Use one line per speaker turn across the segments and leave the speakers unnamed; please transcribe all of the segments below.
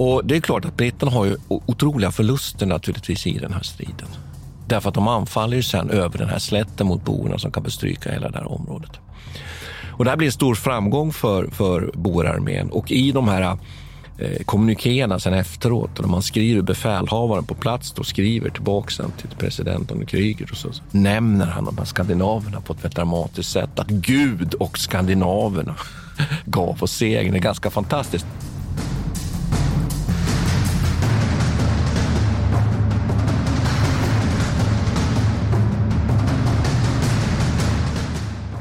Och det är klart att britterna har ju otroliga förluster naturligtvis i den här striden. Därför att de anfaller ju sen över den här slätten mot boerna som kan bestryka hela det här området. Och det här blir en stor framgång för, för boerarmén och i de här eh, kommunikéerna sen efteråt, när man skriver befälhavaren på plats då, skriver tillbaka sen till presidenten Kryger och så, så nämner han de här skandinaverna på ett väldigt dramatiskt sätt. Att Gud och skandinaverna gav oss segern. Det är ganska fantastiskt.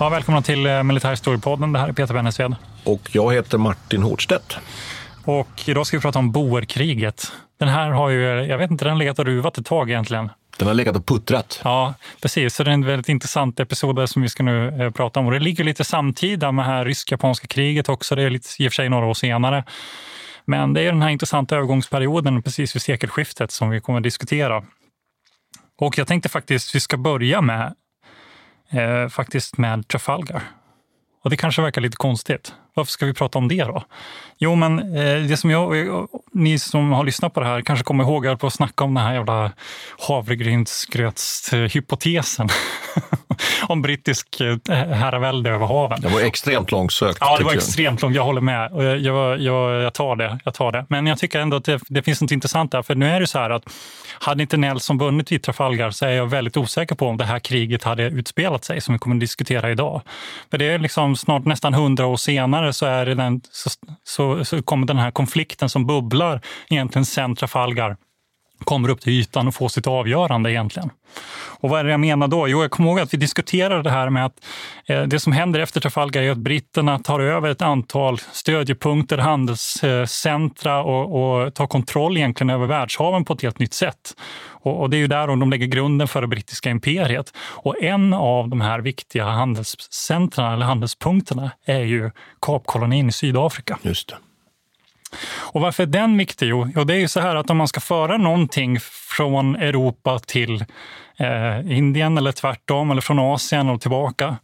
Ja, välkomna till eh, Militärhistoriepodden. Det här är Peter Bennesved.
Och jag heter Martin Hårdstedt.
Och idag ska vi prata om boerkriget. Den här har ju, jag vet inte, den har legat och ruvat ett tag egentligen.
Den har legat och puttrat.
Ja, precis. Så det är en väldigt intressant episod som vi ska nu eh, prata om. Och det ligger lite samtida med det här rysk-japanska kriget också. Det är lite, i och för sig några år senare. Men det är den här intressanta övergångsperioden precis vid sekelskiftet som vi kommer att diskutera. Och jag tänkte faktiskt vi ska börja med eh, faktiskt med Trafalgar. Och det kanske verkar lite konstigt. Varför ska vi prata om det då? Jo, men eh, det som jag, ni som har lyssnat på det här kanske kommer ihåg att snacka om den här jävla havregrynsgrötshypotesen. om brittisk eh, herravälde över haven.
Det var extremt långsökt.
Ja, det var extremt långt. Jag håller med. Jag, jag, jag, jag, tar det, jag tar det. Men jag tycker ändå att det, det finns något intressant där. För nu är det så här att hade inte Nelson vunnit vid Trafalgar så är jag väldigt osäker på om det här kriget hade utspelat sig, som vi kommer att diskutera idag. För det är liksom snart nästan hundra år senare så, är det den, så, så, så kommer den här konflikten som bubblar egentligen sen Trafalgar kommer upp till ytan och får sitt avgörande egentligen. Och vad är det jag menar då? Jo, jag kommer ihåg att vi diskuterade det här med att eh, det som händer efter Trafalgar är att britterna tar över ett antal stödjepunkter, handelscentra och, och tar kontroll egentligen över världshaven på ett helt nytt sätt. Och, och det är ju där de lägger grunden för det brittiska imperiet. Och en av de här viktiga handelscentra eller handelspunkterna är ju Kapkolonin i Sydafrika.
Just det.
Och varför är den viktig? Jo, det är ju så här att om man ska föra någonting från Europa till eh, Indien eller tvärtom, eller från Asien och tillbaka,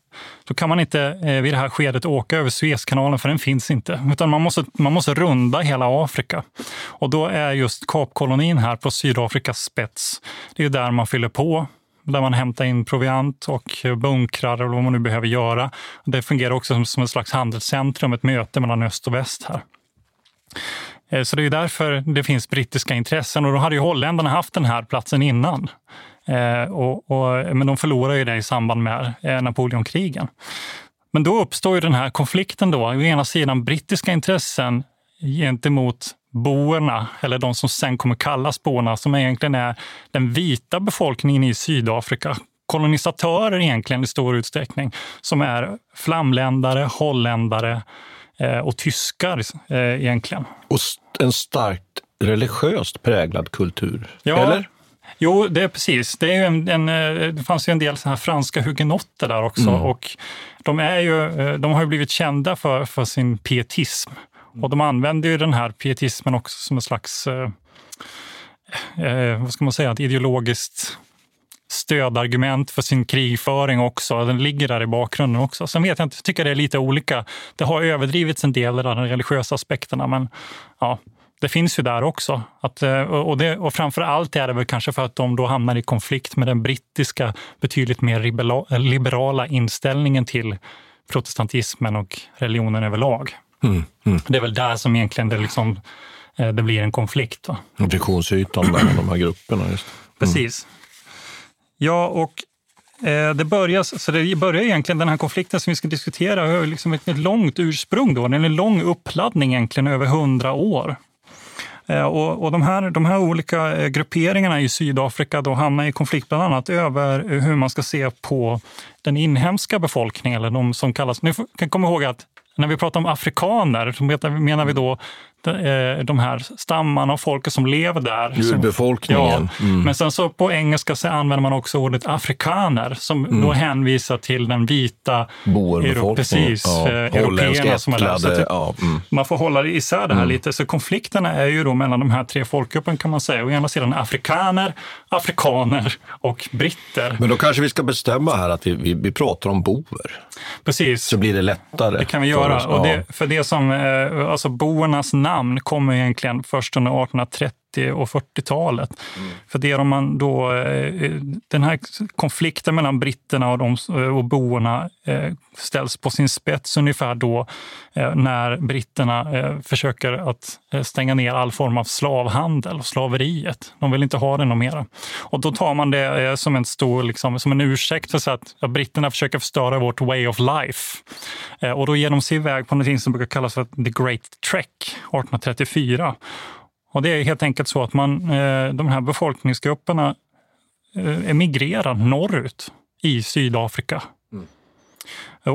då kan man inte eh, vid det här skedet åka över Suezkanalen, för den finns inte. Utan man måste, man måste runda hela Afrika. Och då är just Kapkolonin här på Sydafrikas spets, det är där man fyller på där man hämtar in proviant och bunkrar eller vad man nu behöver göra. Det fungerar också som, som ett slags handelscentrum, ett möte mellan öst och väst här. Eh, så det är därför det finns brittiska intressen och då hade ju holländarna haft den här platsen innan. Eh, och, och, men de förlorade ju det i samband med eh, Napoleonkrigen. Men då uppstår ju den här konflikten då. Å ena sidan brittiska intressen gentemot boerna, eller de som sen kommer kallas boerna, som egentligen är den vita befolkningen i Sydafrika. Kolonisatörer egentligen i stor utsträckning, som är flamländare, holländare, Eh, och tyskar eh, egentligen.
Och en starkt religiöst präglad kultur,
ja,
eller?
Jo, det är precis. Det, är en, en, eh, det fanns ju en del så här franska hugenotter där också. Mm. Och de, är ju, de har ju blivit kända för, för sin pietism. Och de använder ju den här pietismen också som en slags, eh, vad ska man säga, ett ideologiskt stödargument för sin krigföring också. Den ligger där i bakgrunden också. Sen vet jag inte, jag tycker det är lite olika. Det har överdrivits en del av de religiösa aspekterna, men ja, det finns ju där också. Att, eh, och, det, och framför allt är det väl kanske för att de då hamnar i konflikt med den brittiska betydligt mer liberala inställningen till protestantismen och religionen överlag.
Mm. Mm.
Det är väl där som egentligen det, liksom, eh, det blir en konflikt.
Friktionsytan mellan de här grupperna. Just.
Precis. Ja, och eh, det, börjar, så det börjar egentligen, den här konflikten som vi ska diskutera, har liksom ett, ett långt ursprung. Då. Det är en lång uppladdning egentligen över hundra år. Eh, och, och de, här, de här olika eh, grupperingarna i Sydafrika då hamnar i konflikt bland annat över hur man ska se på den inhemska befolkningen, eller de som kallas... Ni kan komma ihåg att när vi pratar om afrikaner så menar vi då de här stammarna och folket som lever där.
Urbefolkningen.
Ja, mm. Men sen så på engelska så använder man också ordet afrikaner som mm. då hänvisar till den vita
Boerbefolkningen.
Precis, ja. Eh, européerna som är där. Så
ja, mm.
Man får hålla isär det här mm. lite. Så konflikterna är ju då mellan de här tre folkgrupperna kan man säga. Å ena sidan afrikaner, afrikaner och britter.
Men då kanske vi ska bestämma här att vi, vi, vi pratar om boer.
Precis.
Så blir det lättare.
Det kan vi göra. För, och det, för det som, eh, alltså boernas namn namn kommer egentligen först under 1830 och 40-talet. Mm. För det är man då, eh, den här konflikten mellan britterna och, de, och boerna eh, ställs på sin spets ungefär då eh, när britterna försöker att stänga ner all form av slavhandel och slaveriet. De vill inte ha det något mera. Och då tar man det som en stor, liksom, som en ursäkt för att ja, britterna försöker förstöra vårt way of life. Och då ger de sig iväg på något som brukar kallas för the Great Trek 1834. Och det är helt enkelt så att man, eh, de här befolkningsgrupperna eh, emigrerar norrut i Sydafrika mm.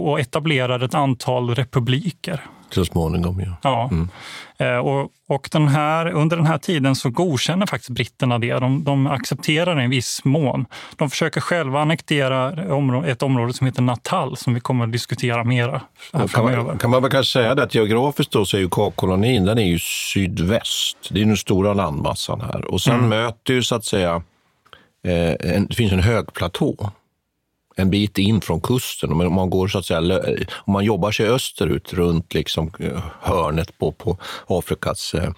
och etablerar ett antal republiker.
Så småningom, ja.
ja. Mm. Eh, och, och den här, under den här tiden så godkänner faktiskt britterna det. De, de accepterar det i viss mån. De försöker själva annektera ett område som heter Natal som vi kommer att diskutera mera
kan man, kan man väl kanske säga det att geografiskt då så är ju Kapkolonin den är ju sydväst. Det är den stora landmassan här. Och sen mm. möter ju så att säga, eh, en, det finns en högplatå en bit in från kusten. Om man, går så att säga, om man jobbar sig österut runt liksom eh, hörnet på, på Afrikas eh,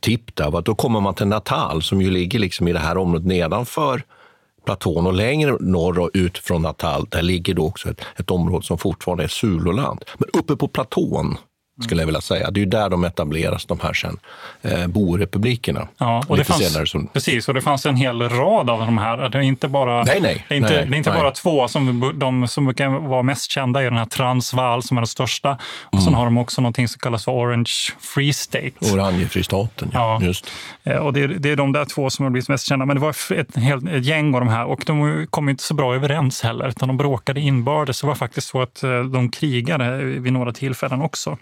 tipp, där, då kommer man till Natal som ju ligger liksom i det här området nedanför platån och längre norrut från Natal, där ligger då också ett, ett område som fortfarande är Zululand. Men uppe på platån skulle jag vilja säga. Det är ju där de etableras, de här sen, eh, borepublikerna.
Ja, och det fanns, som... Precis, och det fanns en hel rad av de här. Det är inte bara,
nej, nej,
det är inte,
nej,
det är inte bara två. Som, de som brukar vara mest kända är den här Transvaal som är den största. Och mm. sen har de också någonting som kallas för Orange Free State.
Orangefristaten, ja. ja. Just.
Eh, och det, det, är de där två som har blivit mest kända. Men det var ett, helt, ett gäng av de här och de kom inte så bra överens heller. Utan de bråkade inbördes. Det var faktiskt så att eh, de krigade vid några tillfällen också.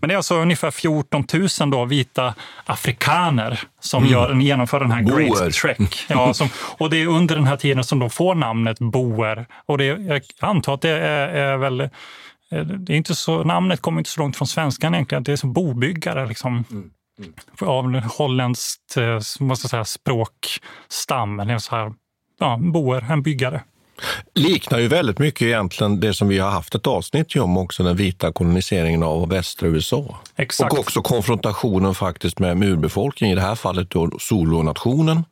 Men det är alltså ungefär 14 000 då, vita afrikaner som mm. gör, genomför den här boer. Great Trek. Ja, som, och det är under den här tiden som de får namnet boer. Och det, jag antar att det är, är väl det är inte så, namnet kommer inte så långt från svenskan egentligen. Det är som bobyggare liksom. Mm. Mm. Av holländskt eh, måste säga, språkstam. Eller så här, ja, boer, en byggare
liknar ju väldigt mycket egentligen det som vi har haft ett avsnitt om också, den vita koloniseringen av västra USA.
Exakt.
Och också konfrontationen faktiskt med urbefolkningen, i det här fallet då solonationen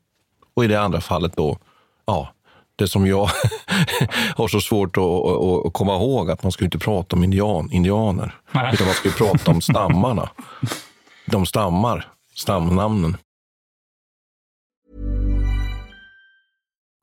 och i det andra fallet då, ja, det som jag har så svårt att, att, att, komma ihåg, att man ska inte prata om indian, indianer, Nej. utan man ska prata om stammarna. De stammar, stamnamnen.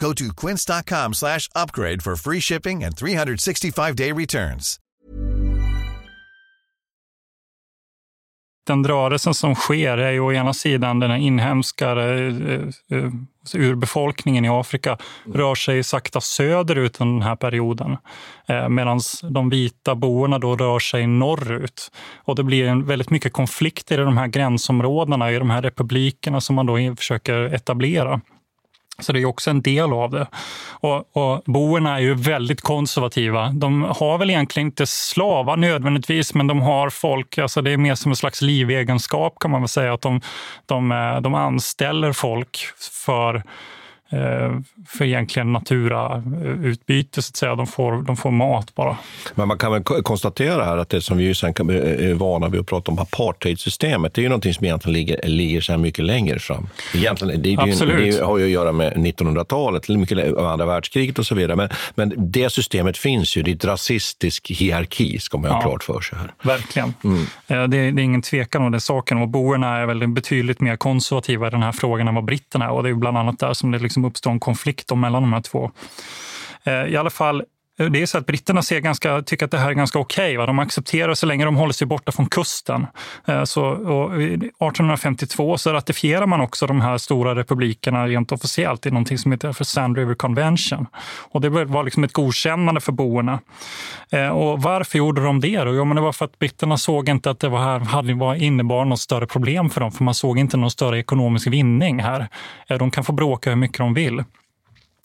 Go to quince.com slash upgrade for free shipping and 365-day returns.
Den rörelsen som sker är ju å ena sidan den här inhemska eh, eh, urbefolkningen i Afrika rör sig sakta söderut under den här perioden. Eh, medan de vita boerna då rör sig norrut. Och det blir en väldigt mycket konflikter i de här gränsområdena, i de här republikerna som man då försöker etablera. Så det är också en del av det. Och, och boerna är ju väldigt konservativa. De har väl egentligen inte slavar nödvändigtvis, men de har folk, alltså det är mer som en slags livegenskap kan man väl säga, att de, de, eh, de anställer folk för för egentligen naturautbyte, så att säga. De får, de får mat bara.
Men man kan väl konstatera här att det som vi sen är vana vid att prata om, apartheidsystemet, det är ju någonting som egentligen ligger, ligger så mycket längre fram. Egentligen, det, det, det, har ju att göra med 1900-talet, mycket andra världskriget och så vidare. Men, men det systemet finns ju, det är ett rasistisk hierarki, ska man ha ja, klart för sig. här.
Verkligen. Mm. Det, det, är ingen tvekan om den saken. Och boerna är väl betydligt mer konservativa i den här frågan än vad britterna är. Och det är bland annat där som det liksom Liksom uppstår en konflikt mellan de här två. Eh, I alla fall, Eh, det är så att britterna ser ganska, tycker att det här är ganska okej. Okay, de accepterar så länge de håller sig borta från kusten. Eh, så, 1852 så ratifierar man också de här stora republikerna rent officiellt i någonting som heter för Sand River Convention. Och det var liksom ett godkännande för boerna. Eh, och varför gjorde de det? Då? Jo, men det var för att britterna såg inte att det var här, hade, var, innebar något större problem för dem, för man såg inte någon större ekonomisk vinning här. De kan få bråka hur mycket de vill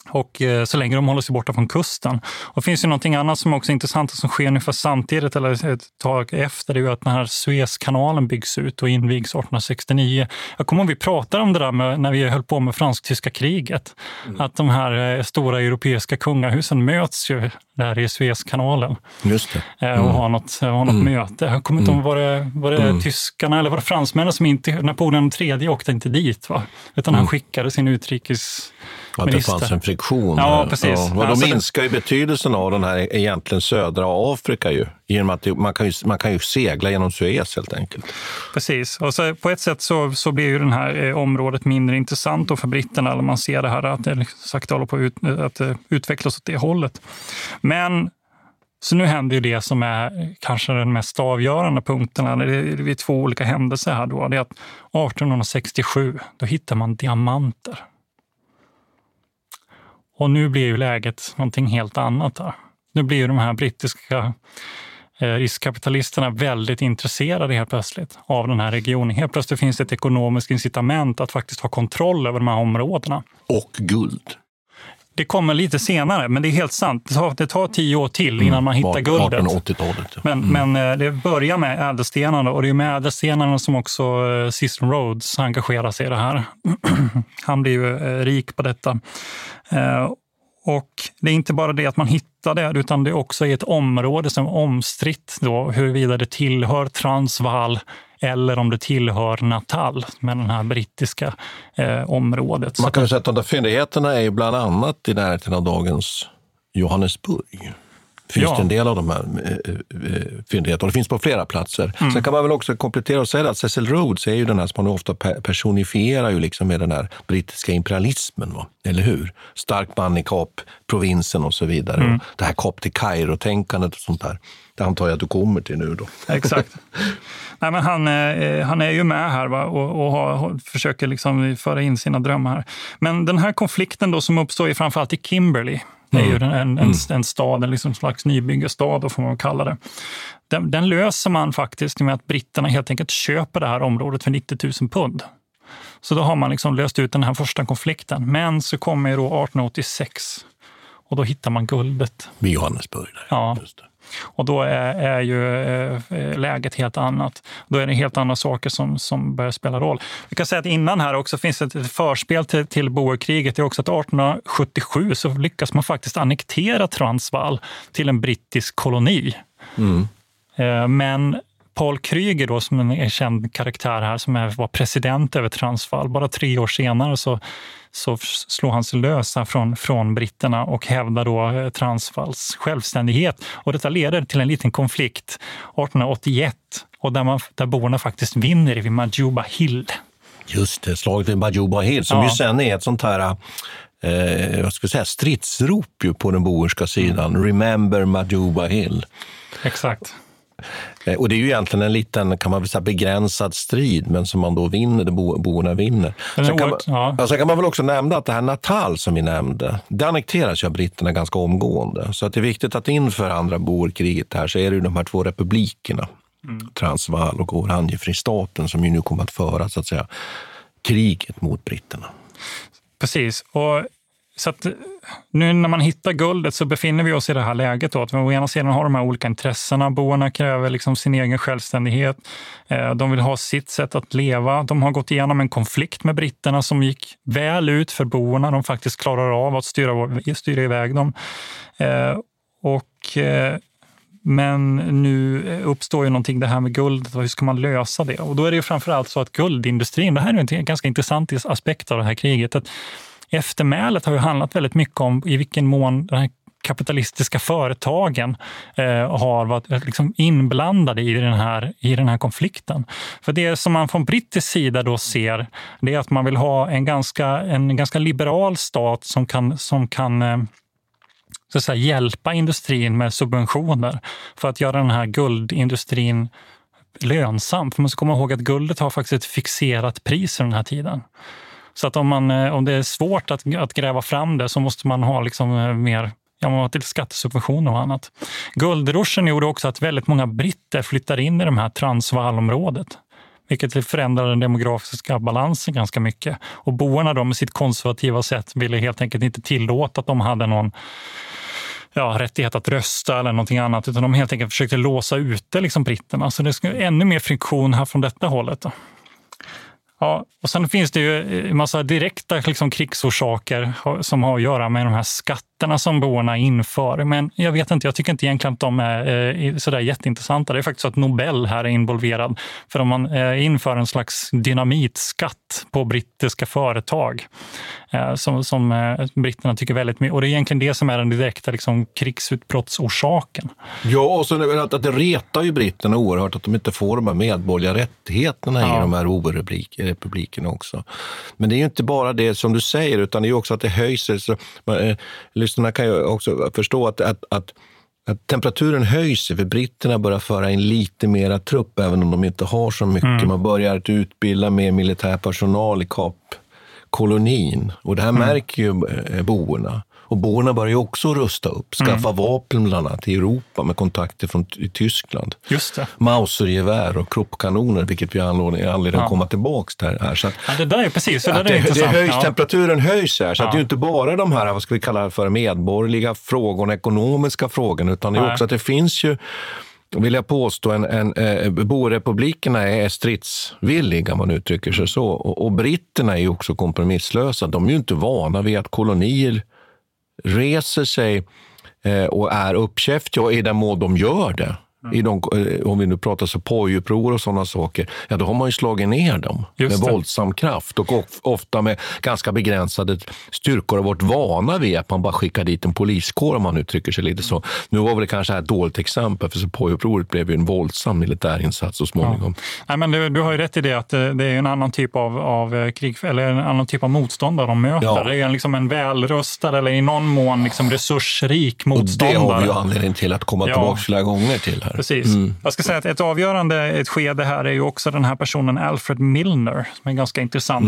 och eh, så länge de håller sig borta från kusten. Och det finns ju någonting annat som också är intressant och som sker ungefär samtidigt eller ett tag efter. Det är ju att den här Suezkanalen byggs ut och invigs 1869. Jag kommer ihåg vi pratade om det där med, när vi höll på med fransk-tyska kriget. Mm. Att de här eh, stora europeiska kungahusen möts ju där i Suezkanalen.
Just det.
Mm. Och har något, har något mm. möte. Jag kommer inte ihåg, var det, var det mm. tyskarna eller var det fransmännen som inte, Napoleon III åkte inte dit? Va? Utan han mm. skickade sin utrikes
att det fanns en friktion.
Ja, precis.
Ja, då alltså, minskar ju betydelsen av den här egentligen södra Afrika ju. Genom att man, kan ju, man kan ju segla genom Suez helt enkelt.
Precis. Och så, på ett sätt så, så blir ju det här eh, området mindre intressant för britterna. När man ser det här att det sakta håller på ut, att det utvecklas åt det hållet. Men så nu händer ju det som är kanske den mest avgörande punkten. Det är två olika händelser här. Då. Det är att 1867, då hittar man diamanter och nu blir ju läget någonting helt annat. Här. Nu blir ju de här brittiska eh, riskkapitalisterna väldigt intresserade helt plötsligt av den här regionen. Helt plötsligt finns det ett ekonomiskt incitament att faktiskt ha kontroll över de här områdena.
Och guld.
Det kommer lite senare, men det är helt sant. Det tar, det tar tio år till innan mm. man hittar guldet.
1880-talet.
Men, mm. men eh, det börjar med ädelstenarna och det är med ädelstenarna som också eh, Cicero Rhodes engagerar sig i det här. Han blir ju rik på detta. Eh, och det är inte bara det att man hittar det, utan det är också i ett område som är omstritt då, huruvida det tillhör Transvaal eller om det tillhör Natal, med det här brittiska eh, området.
Man kan säga att de där fyndigheterna är bland annat i närheten av dagens Johannesburg finns ja. det en del av de här eh, eh, fyndigheterna. Det finns på flera platser. Mm. Sen kan man väl också komplettera och säga att Cecil Rhodes är ju den här som man ofta personifierar ju liksom med den här brittiska imperialismen. Va? Eller hur? Stark man i Kap-provinsen och så vidare. Mm. Det här Kap till Kairo-tänkandet och sånt där. Det antar jag att du kommer till nu då.
Exakt. Nej, men han, eh, han är ju med här va? och, och har, försöker liksom föra in sina drömmar. Men den här konflikten då som uppstår är framförallt i Kimberley. Det är ju en, en, en mm. stad, en liksom slags nybyggarstad, får man kalla det. Den, den, löser man faktiskt med att britterna helt enkelt köper det här området för 90 000 pund. Så då har man liksom löst ut den här första konflikten. Men så kommer ju då 1886 och då hittar man guldet.
Vid Johannesburg. Där.
Ja. Och då är, är ju eh, läget helt annat. Då är det helt andra saker som, som börjar spela roll. Vi kan säga att innan här också finns ett, förspel till, till boerkriget. Det är också att 1877 så lyckas man faktiskt annektera Transvaal till en brittisk koloni.
Mm.
Eh, men Paul Kryger, då, som en känd karaktär här, som är, var president över Transvaal, bara tre år senare så, så slår han sig lös från, från britterna och hävdar då eh, Transvaals självständighet. Och detta leder till en liten konflikt 1881 och där, man, där borna faktiskt vinner vid Majuba Hill.
Just det, slaget vid Majuba Hill som
Ja.
ju sen är ett sånt här eh, jag säga, stridsrop ju på den boerska sidan. Remember Majuba Hill.
Exakt.
Eh, Och det är ju egentligen en liten, kan man säga, begränsad strid, men som man då vinner, bo, boerna vinner. Sen kan, man,
ja.
sen kan man väl också nämna att det här Natal som vi nämnde, det annekteras ju av britterna ganska omgående. Så att det är viktigt att inför andra boerkriget här så är det ju de här två republikerna, Transvaal och Oranjefristaten, som ju nu kommer att föra så att säga kriget mot britterna.
Precis. Och så att, nu när man hittar guldet så befinner vi oss i det här läget. Då, att vi å ena sidan har de här olika intressena. Boerna kräver liksom sin egen självständighet. Eh, de vill ha sitt sätt att leva. De har gått igenom en konflikt med britterna som gick väl ut för boerna. De faktiskt klarar av att styra, styra iväg dem. Eh, och eh, men nu uppstår ju någonting, det här med guldet, och hur ska man lösa det? Och då är det ju framförallt så att guldindustrin, det här är en ganska intressant aspekt av det här kriget, att eftermälet har ju handlat väldigt mycket om i vilken mån den här kapitalistiska företagen eh, har varit eh, liksom inblandade i den, här, i den här konflikten. För det som man från brittisk sida då ser, det är att man vill ha en ganska, en ganska liberal stat som kan, som kan eh, så att säga, hjälpa industrin med subventioner för att göra den här guldindustrin lönsam. För man ska komma ihåg att guldet har faktiskt ett fixerat pris i den här tiden. Så att om, man, eh, om det är svårt att, att gräva fram det så måste man ha liksom eh, mer ja, man har till skattesubventioner och annat. Guldruschen gjorde också att väldigt många britter flyttade in i det här Transvaalområdet vilket förändrade den demografiska balansen ganska mycket. Och boarna då med sitt konservativa sätt ville helt enkelt inte tillåta att de hade någon ja, rättighet att rösta eller någonting annat, utan de helt enkelt försökte låsa ute liksom britterna. Så det skulle ännu mer friktion här från detta hållet. Då. Ja, och sen finns det ju en massa direkta liksom, krigsorsaker som har att göra med de här skatterna som boerna inför. Men jag vet inte, jag tycker inte egentligen att de är eh, sådär jätteintressanta. Det är faktiskt så att Nobel här är involverad. För om man eh, inför en slags dynamitskatt på brittiska företag eh, som, som eh, britterna tycker väldigt mycket. Och det är egentligen det som är den direkta liksom, krigsutbrottsorsaken.
Ja, och väl att, att det retar ju britterna oerhört att de inte får de här medborgerliga rättigheterna
Ja.
i de här oberrepublikerna också. Men det är ju inte bara det som du säger, utan det är också att det höjs. Så, eh, lyssnarna kan ju också förstå att, att, att att temperaturen höjs för britterna börjar föra in lite mera trupp, även om de inte har så mycket.
Mm.
Man börjar att utbilda mer militär personal i Kapkolonin. Och det här märker ju eh, boerna. Och boerna börjar ju också rusta upp, skaffa vapen bland annat i Europa med kontakter från i Tyskland.
Just det.
Mausergevär och kroppkanoner, vilket vi har anledning, att komma tillbaka till här. Så att,
Ja, det där är precis, det där
att
är
det, det höjs,
Ja.
Temperaturen höjs här, så att
Ja.
det är inte bara de här, vad ska vi kalla det för, medborgerliga frågorna, ekonomiska frågorna, utan det är också att det finns ju vill jag påstå, en, en, eh, borepublikerna är stridsvilliga, om man uttrycker sig så. Och, och britterna är ju också kompromisslösa. De är ju inte vana vid att kolonier reser sig eh, och är uppkäftiga, och i den mån de gör det, i de, eh, om vi nu pratar så pojupprover och sådana saker, ja då har man ju slagit ner dem
Just
med
det.
våldsam kraft och of, ofta med ganska begränsade styrkor och varit vana vid att man bara skickar dit en poliskår om man uttrycker sig lite så. Nu var väl det kanske ett dåligt exempel, för så pojupprovet blev ju en våldsam militärinsats så småningom.
Nej, men du, du har ju rätt i det att eh, det är en annan typ av, av eh, krig, eller en annan typ av motståndare de möter.
Ja.
Det är en, liksom en välrustad eller i någon mån liksom resursrik
Och det
motståndare.
har vi ju anledning till att komma
Ja.
tillbaka flera gånger till här.
Precis.
Mm.
Jag ska säga att ett avgörande ett skede här är ju också den här personen Alfred Milner, som är ganska intressant,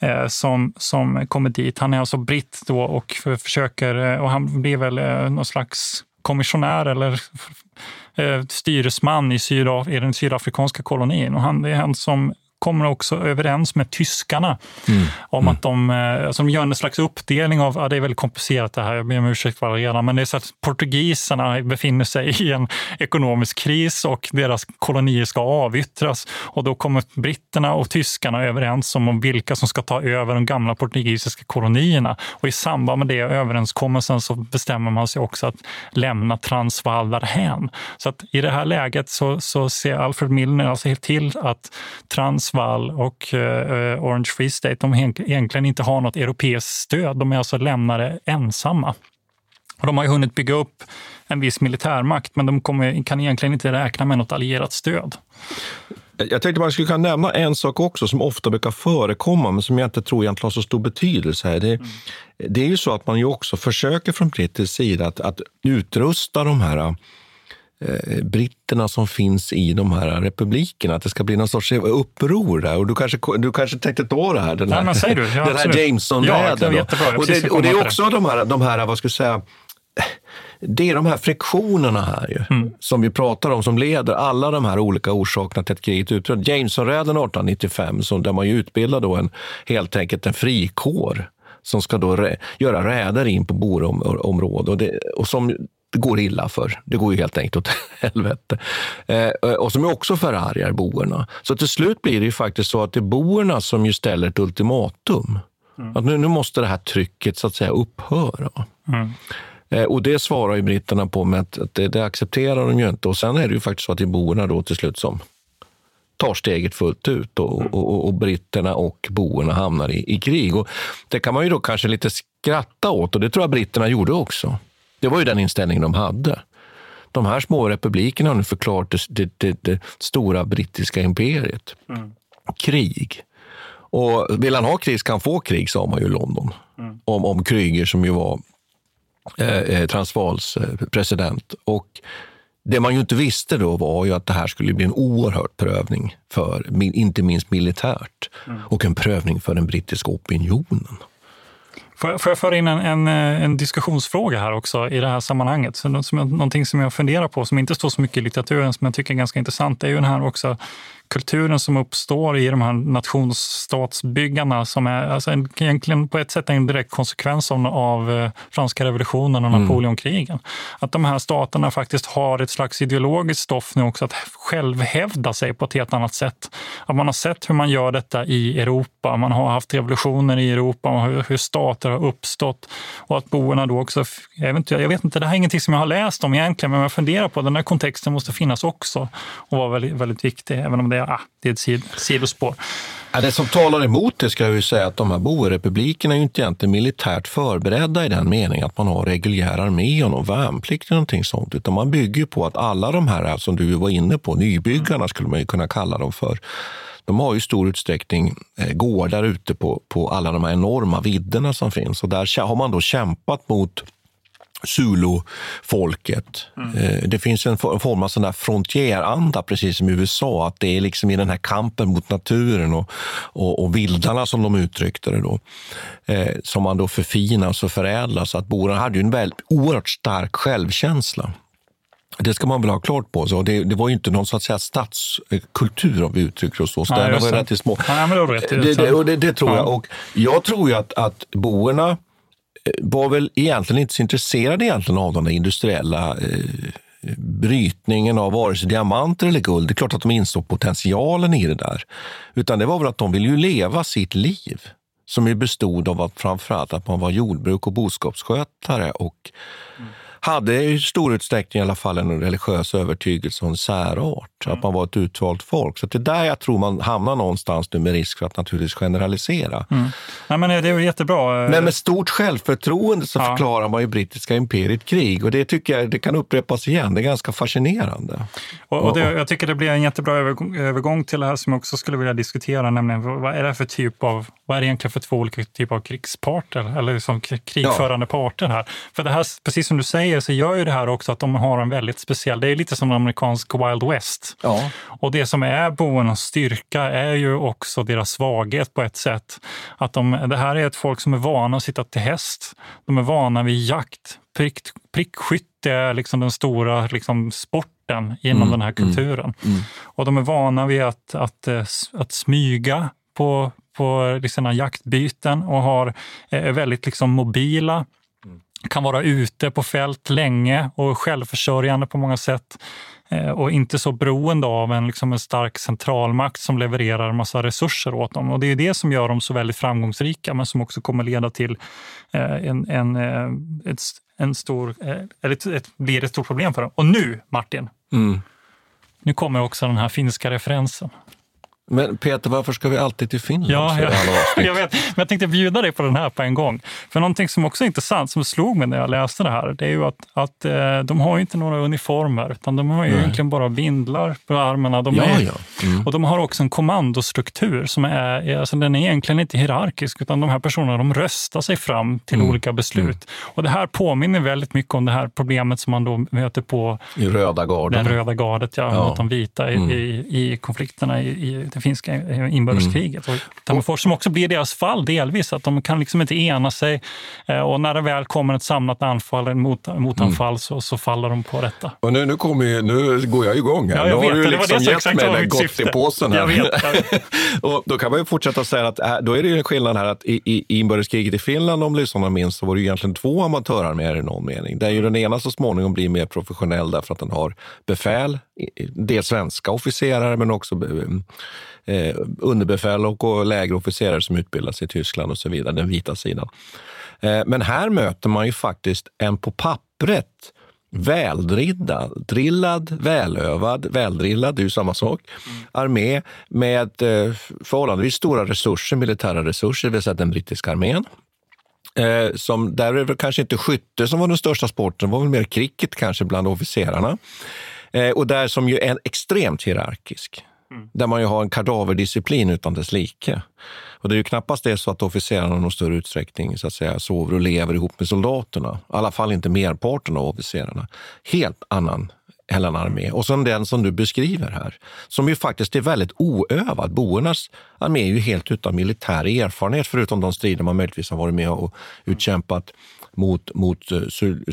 Mm.
eh, som, som kommer dit. Han är alltså britt då och för, försöker, eh, och han blir väl eh, någon slags kommissionär eller eh, styresman i, Sydaf i den sydafrikanska kolonin. Och han, det är han som kommer också överens med tyskarna
Mm.
om att de, eh, alltså de gör en slags uppdelning av, ja, det är väldigt komplicerat det här, jag ber om ursäkt för redan, men det är så att portugiserna befinner sig i en ekonomisk kris och deras kolonier ska avyttras och då kommer britterna och tyskarna överens om vilka som ska ta över de gamla portugisiska kolonierna och i samband med det överenskommelsen så bestämmer man sig också att lämna Transvaal därhän. Så att i det här läget så, så ser Alfred Milner alltså helt till att Sundsvall och eh, Orange Free State de egentligen inte har något europeiskt stöd. De är alltså lämnade ensamma. Och de har ju hunnit bygga upp en viss militärmakt, men de kommer, kan egentligen inte räkna med något allierat stöd.
Jag tänkte man skulle kunna nämna en sak också som ofta brukar förekomma, men som jag inte tror egentligen har så stor betydelse här. Det, mm. det är ju så att man ju också försöker från brittisk sida att, att utrusta de här britterna som finns i de här republikerna, att det ska bli någon sorts uppror där. Och du kanske, du kanske tänkte ta det här, den här,
Nej, du. Ja,
den här Jameson-räden.
Ja,
och, det, och det är också de här, de här, vad ska jag säga, det är de här friktionerna här ju, mm. som vi pratar om, som leder alla de här olika orsakerna till att kriget utbröt. Jamesonräden 1895, som, där man ju utbildar då en, helt enkelt en frikår som ska då rä, göra räder in på Boreområdet och, och som det går illa för. Det går ju helt enkelt åt helvete. Eh, och som också förargar boerna. Så till slut blir det ju faktiskt så att det är boerna som ju ställer ett ultimatum. Mm. Att nu, nu måste det här trycket så att säga upphöra. Mm. Eh, och det svarar ju britterna på med att, att det, det, accepterar de ju inte. Och sen är det ju faktiskt så att det är boerna då till slut som tar steget fullt ut och, och, och, och britterna och boerna hamnar i, i, krig. Och det kan man ju då kanske lite skratta åt och det tror jag britterna gjorde också. Det var ju den inställningen de hade. De här små republikerna har nu förklarat det, det, det, stora brittiska imperiet. Mm. Krig. Och vill han ha krig ska han få krig, sa man ju i London. Mm. Om, om Krüger som ju var eh, eh Transvaals eh, president. Och det man ju inte visste då var ju att det här skulle bli en oerhörd prövning, för, inte minst militärt, mm. och en prövning för den brittiska opinionen.
Får jag, får jag föra in en, en, eh, en, diskussionsfråga här också i det här sammanhanget? Så, som, någonting som jag funderar på, som inte står så mycket i litteraturen, som jag tycker är ganska intressant, är ju den här också kulturen som uppstår i de här nationsstatsbyggarna som är alltså en, egentligen på ett sätt en direkt konsekvens av, eh, franska revolutionen och mm. Napoleonkrigen. Att de här staterna faktiskt har ett slags ideologiskt stoff nu också att självhävda sig på ett helt annat sätt. Att man har sett hur man gör detta i Europa. Man har haft revolutioner i Europa och hur, hur stater har uppstått och att boerna då också, jag vet, inte, jag vet inte, det här är ingenting som jag har läst om egentligen, men jag funderar på den här kontexten måste finnas också och vara väldigt, väldigt viktig, även om det det, ah, det är ett sid, sidospår.
Ja, det som talar emot det ska jag ju säga att de här boerepublikerna är ju inte egentligen militärt förberedda i den meningen att man har reguljär armé och någon värnplikt eller någonting sånt, utan man bygger på att alla de här som du var inne på, nybyggarna skulle man ju kunna kalla dem för, de har i stor utsträckning eh, gårdar ute på, på alla de här enorma vidderna som finns och där har man då kämpat mot Zulu-folket. Mm. Det finns en form av sån där frontieranda, precis som i USA. Att det är liksom i den här kampen mot naturen och, och, och vildarna, som de uttryckte det, då, eh, som man då förfinas och förädlar. Så att borna hade ju en väldigt, oerhört stark självkänsla. Det ska man väl ha klart på sig. Det, det var ju inte någon så att säga, statskultur, om vi uttrycker oss så. Städerna var rätt små.
Ja, men det, rätt,
det, det, och det, det tror ja. jag. Och jag tror ju att, att boerna var väl egentligen inte så intresserade egentligen av den industriella eh, brytningen av vare sig diamanter eller guld. Det är klart att de insåg potentialen i det där. Utan det var väl att de ville ju leva sitt liv som ju bestod av att framförallt att man var jordbruk och boskapsskötare och mm hade i stor utsträckning i alla fall en religiös övertygelse och en särart. Mm. Att man var ett utvalt folk. Så det är där jag tror man hamnar någonstans nu med risk för att naturligtvis generalisera.
Mm. Nej, men det är jättebra.
Men med stort självförtroende så ja. förklarar man ju brittiska imperiet krig. Och det tycker jag det kan upprepas igen. Det är ganska fascinerande.
Och, och det, jag tycker det blir en jättebra övergång till det här som jag också skulle vilja diskutera, nämligen vad är det för typ av, vad är det egentligen för två olika typer av krigsparter eller liksom krigförande ja. parter här? För det här, precis som du säger, säger så gör ju det här också att de har en väldigt speciell, det är lite som en amerikansk Wild West. Ja. Och det som är boernas styrka är ju också deras svaghet på ett sätt. Att de, det här är ett folk som är vana att sitta till häst. De är vana vid jakt. Prick, prickskytte är liksom den stora liksom, sporten inom
Mm,
den här kulturen.
Mm.
Och de är vana vid att, att, eh, att smyga på, på sina jaktbyten och har, är väldigt liksom mobila. Kan vara ute på fält länge och självförsörjande på många sätt. Eh, Och inte så beroende av en, liksom en stark centralmakt som levererar massa resurser åt dem. Och det är det som gör dem så väldigt framgångsrika, men som också kommer leda till eh, en, en, eh, ett, en stor, eller ett, ett, blir ett stort problem för dem. Och nu, Martin,
Mm.
nu kommer också den här finska referensen.
Men Peter, varför ska vi alltid till Finland?
Ja, jag, jag vet. Men jag tänkte bjuda dig på den här på en gång. För någonting som också är intressant, som slog mig när jag läste det här, det är ju att, att eh, de har inte några uniformer, utan de har ju
Nej.
egentligen bara bindlar på armarna. De
Ja,
är,
ja. Mm.
Och de har också en kommandostruktur som är, är- alltså den är egentligen inte hierarkisk, utan de här personerna de röstar sig fram till
Mm.
olika beslut. Och det här påminner väldigt mycket om det här problemet som man då möter på
I röda garden.
den röda gardet, ja,
Ja.
mot de vita i,
Mm.
i, i konflikterna i, i det finska inbördeskriget. Och Tammerfors som också blir deras fall delvis, att de kan liksom inte ena sig. Eh, Och när det väl kommer ett samlat anfall, en mot, motanfall,
Mm.
så, så faller de på detta.
Och nu, nu, kommer nu går jag igång här.
Ja, jag
nu har
vet,
du
det var
liksom gett mig den
mitt
gott
syfte.
i påsen. Här.
Jag vet, jag vet.
och då kan man ju fortsätta säga att äh, då är det ju en skillnad här att i, i, i inbördeskriget i Finland, om lyssnarna minns, så var det ju egentligen två amatörarméer i någon mening. Där ju den ena så småningom blir mer professionell därför att den har befäl, dels svenska officerare men också eh, underbefäl och, lägre officerare som utbildas i Tyskland och så vidare, den vita sidan. Eh, men här möter man ju faktiskt en på pappret väldrillad, drillad, välövad, väldrillad, det är ju samma sak, armé med eh, förhållandevis stora resurser, militära resurser, det vill säga den brittiska armén. Eh, som, där är det kanske inte skytte som var den största sporten, det var väl mer cricket kanske bland officerarna. Eh, och där som ju är extremt hierarkisk. Mm. Där man ju har en kadaverdisciplin utan dess like. Och det är ju knappast det så att officerarna i någon större utsträckning så att säga, sover och lever ihop med soldaterna. I alla fall inte merparten av officerarna. Helt annan Helen armé. Och sen den som du beskriver här, som ju faktiskt är väldigt oövad. Boernas armé är ju helt utan militär erfarenhet, förutom de strider man möjligtvis har varit med och utkämpat mot, mot eh,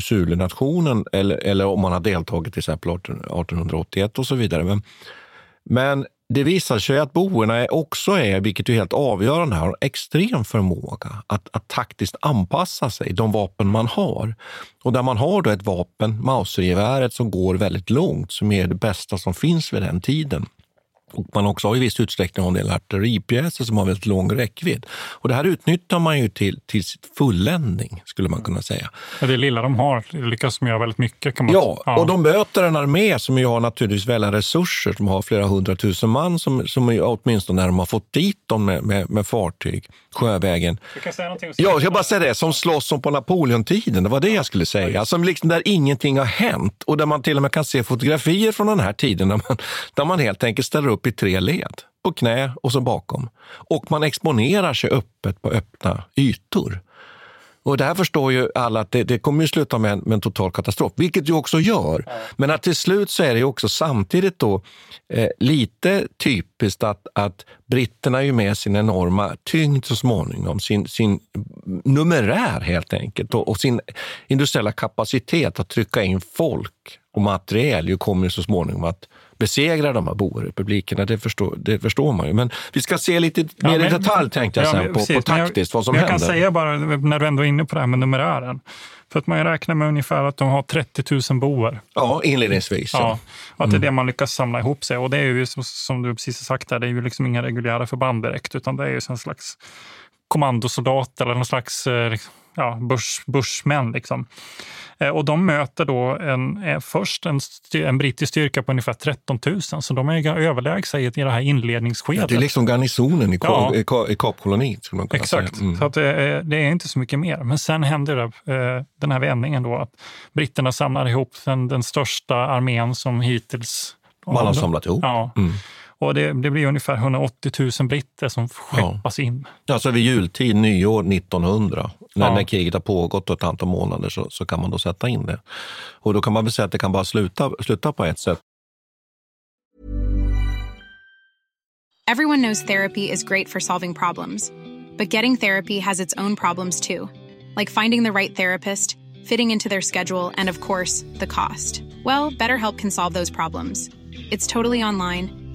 Sulenationen eller, eller om man har deltagit till exempel 1881 och så vidare. Men, men det visar sig att boerna också är, vilket är helt avgörande, har extrem förmåga att, att taktiskt anpassa sig, de vapen man har. Och där man har då ett vapen, mausergeväret, som går väldigt långt, som är det bästa som finns vid den tiden. Och man också har i viss utsträckning en del artilleripjäser som har väldigt lång räckvidd. Och det här utnyttjar man ju till, till fulländning, skulle man kunna säga.
Ja, Det lilla de har lyckas de göra väldigt mycket. Kan man
Ja, och de möter en armé som ju har naturligtvis väldiga resurser, som har flera hundratusen man, som, som åtminstone när de har fått dit dem med, med, med fartyg, sjövägen.
Du kan säga någonting
Ja, jag bara säga det, som slåss som på Napoleontiden, det var det jag skulle säga. Som liksom där ingenting har hänt och där man till och med kan se fotografier från den här tiden där man, där man helt enkelt ställer upp i tre led, på knä och så bakom. Och man exponerar sig öppet på öppna ytor. Och där förstår ju alla att det, det kommer ju sluta med en, med en total katastrof, vilket ju också gör. Men att till slut så är det ju också samtidigt då eh, lite typiskt att, att britterna är ju med sin enorma tyngd så småningom, sin, sin numerär helt enkelt och, och sin industriella kapacitet att trycka in folk och materiel ju kommer ju så småningom att besegra de här boerrepublikerna. Det förstår, det förstår man ju. Men vi ska se lite
Ja,
mer i
men-
detalj tänkte jag
Ja,
sen på,
precis,
på
jag-
taktiskt vad som
jag
händer.
kan säga bara, när du ändå är inne på det här med numerären. För att man räknar med ungefär att de har 30 000 boer.
Ja, inledningsvis.
Ja, och att det är
Mm.
det man lyckas samla ihop sig. Och det är ju som, som du precis har sagt, där, det är ju liksom inga reguljära förband direkt, utan det är ju en slags kommandosoldat eller någon slags liksom, ja, bush, bushmän. Liksom. Eh, Och de möter då en, eh, först en, en brittisk styrka på ungefär 13 000, så de är överlägsna i i det här inledningsskedet.
Ja, det är liksom garnisonen i,
Ja.
I, i man kunna
Exakt.
Mm.
så att det, är, det är inte så mycket mer. Men sen händer det, eh, den här vändningen då att britterna samlar ihop den, den största armén som hittills...
Man har samlat ihop.
Ja.
Mm.
Och det, det blir ungefär 180 000 britter som skeppas in.
Alltså vid jultid, nyår 1900, när,
Ja.
när kriget har pågått ett antal månader så, så kan man då sätta in det. Och då kan man väl säga att det kan bara sluta, sluta på ett sätt.
Everyone knows therapy is great for solving problems, but getting therapy has its own problems too, like finding the right therapist, fitting into their schedule, and of course, the cost. Well, BetterHelp can solve those problems. It's totally online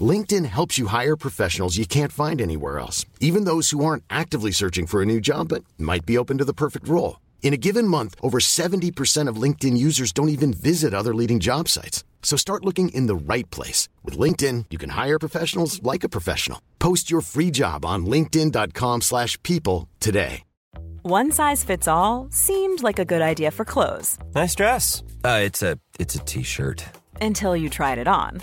LinkedIn helps you hire professionals you can't find anywhere else, even those who aren't actively searching for a new job but might be open to the perfect role. In a given month, over 70% of LinkedIn users don't even visit other leading job sites. So start looking in the right place. With LinkedIn, you can hire professionals like a professional. Post your free job on linkedin.com slash people today.
One size fits all seemed like a good idea for clothes.
Nice dress. Uh, it's a it's a t-shirt.
Until you tried it on.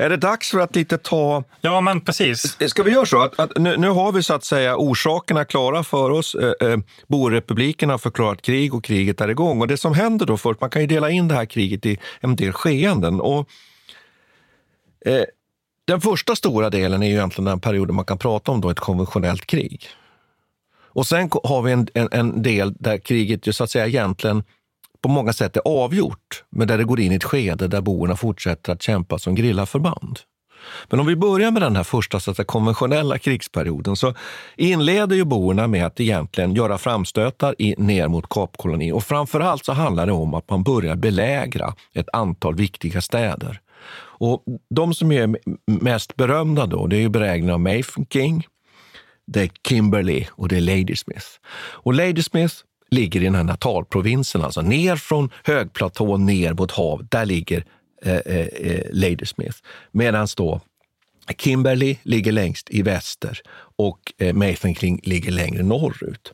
Är det dags för att lite ta...
Ja, men precis.
Ska vi göra så? Att, att nu, nu, har vi så att säga orsakerna klara för oss. Eh, eh, Boerrepubliken har förklarat krig och kriget är igång. Och det som händer då först, man kan ju dela in det här kriget i en del skeenden. Och, eh, den första stora delen är ju egentligen den perioden man kan prata om då ett konventionellt krig. Och sen har vi en, en, en del där kriget ju så att säga egentligen på många sätt är avgjort, men där det går in i ett skede där boerna fortsätter att kämpa som grillaförband. Men om vi börjar med den här första så att säga, konventionella krigsperioden så inleder ju boerna med att egentligen göra framstötar i, ner mot Kapkolonin. Och framför allt så handlar det om att man börjar belägra ett antal viktiga städer. Och de som är mest berömda då, det är ju belägringen av King. det är Kimberley och det är Ladysmith. Och Ladysmith ligger i den här Natalprovinsen, alltså ner från högplatån ner mot havet. Där ligger eh, eh, eh Ladysmith. Medan då Kimberley ligger längst i väster och eh, Mayfinkling ligger längre norrut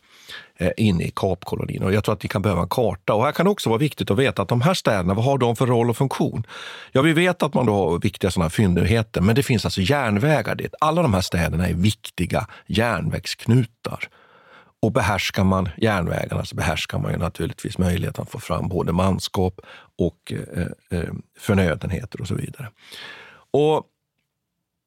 eh, inne i Kapkolonin. Och jag tror att vi kan behöva en karta. Och här kan det också vara viktigt att veta att de här städerna, vad har de för roll och funktion? Ja, vi vet att man då har viktiga sådana fyndigheter, men det finns alltså järnvägar dit. Alla de här städerna är viktiga järnvägsknutar. Och behärskar man järnvägarna så behärskar man ju naturligtvis möjligheten att få fram både manskap och eh, eh, förnödenheter och så vidare. Och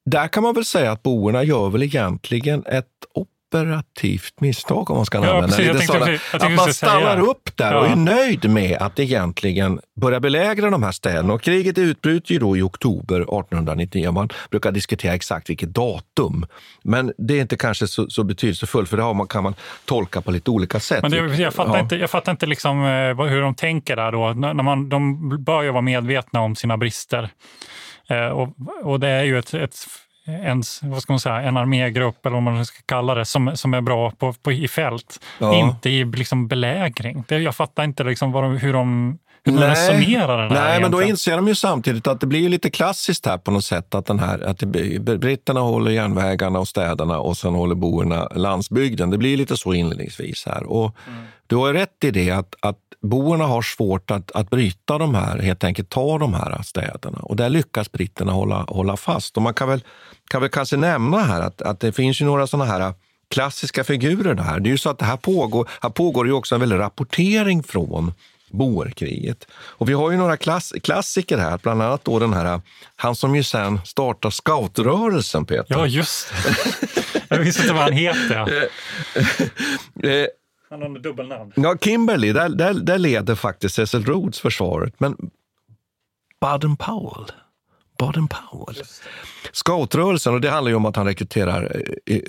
där kan man väl säga att boerna gör väl egentligen ett operativt misstag om man ska
ja,
använda
precis,
lite sådana. Att man stannar säga. upp där ja. och är nöjd med att egentligen börja belägra de här städerna. Och kriget utbryter ju då i oktober 1899. Man brukar diskutera exakt vilket datum. Men det är inte kanske så, så betydelsefullt för det man, kan man tolka på lite olika sätt.
Men det, jag fattar ja. inte, jag fattar inte liksom, eh, hur de tänker där då. När man, de bör ju vara medvetna om sina brister. Eh, och, och det är ju ett, ett en, vad ska man säga, en armégrupp, eller vad man ska kalla det, som, som är bra på, på i fält. Ja. Inte i liksom belägring. Det, jag fattar inte liksom vad de, hur de
Nej,
egentligen.
men då inser de ju samtidigt att det blir lite klassiskt här på något sätt. Att, den här, att britterna håller järnvägarna och städerna och sen håller boerna landsbygden. Det blir lite så inledningsvis här. Och mm. Du har rätt i det att, att boerna har svårt att, att bryta de här, helt enkelt ta de här städerna. Och där lyckas britterna hålla, hålla fast. Och man kan väl, kan väl kanske nämna här att, att det finns ju några sådana här klassiska figurer där. Det är ju så att det här pågår, här pågår ju också en väldig rapportering från boerkriget. Och vi har ju några klass, klassiker här, bland annat då den här, han som ju sen startar scoutrörelsen, Peter.
Ja, just det. Jag visste inte vad han heter. Eh, han har dubbelnamn.
Ja, Kimberley, där, där, där leder faktiskt Cecil Rhodes försvaret. Men Baden Powell, Baden Powell. Scoutrörelsen, och det handlar om att han rekryterar eh,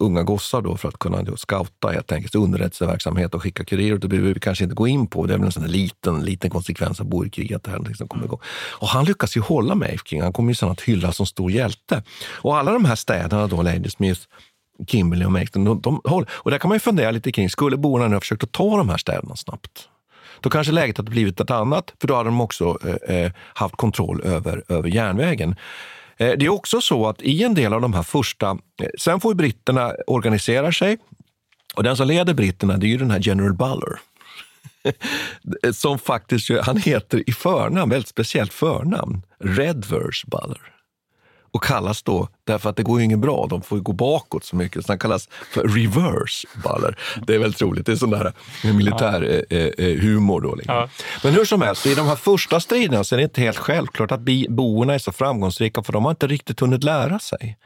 unga gossar då för att kunna scouta helt enkelt, underrättelseverksamhet och skicka kurirer. Det behöver vi kanske inte gå in på. Det är väl en sån liten, liten konsekvens av boerkriget. Liksom kommer igång. Och han lyckas ju hålla Maeve King. Han kommer ju sen att hyllas som stor hjälte. Och alla de här städerna, då, Ladysmith, Kimberley och Macon, de, de, och där kan man ju fundera lite kring, skulle borna nu ha försökt att ta de här städerna snabbt? Då kanske läget hade blivit ett annat, för då hade de också eh, eh, haft kontroll över, över järnvägen. Eh, det är också så att i en del av de här första... eh, Sen får ju britterna organisera sig. Och den som leder britterna det är ju den här General Buller. Som faktiskt, han heter i förnamn, väldigt speciellt förnamn, Redvers Buller. Och kallas då, därför att det går ju inget bra, de får gå bakåt så mycket, så han kallas för reverse baller. Det är väldigt roligt, det är sån där eh, militär eh, eh, humor. Då, liksom. Men hur som helst, i de här första striderna så är det inte helt självklart att boerna är så framgångsrika, för de har inte riktigt hunnit lära sig.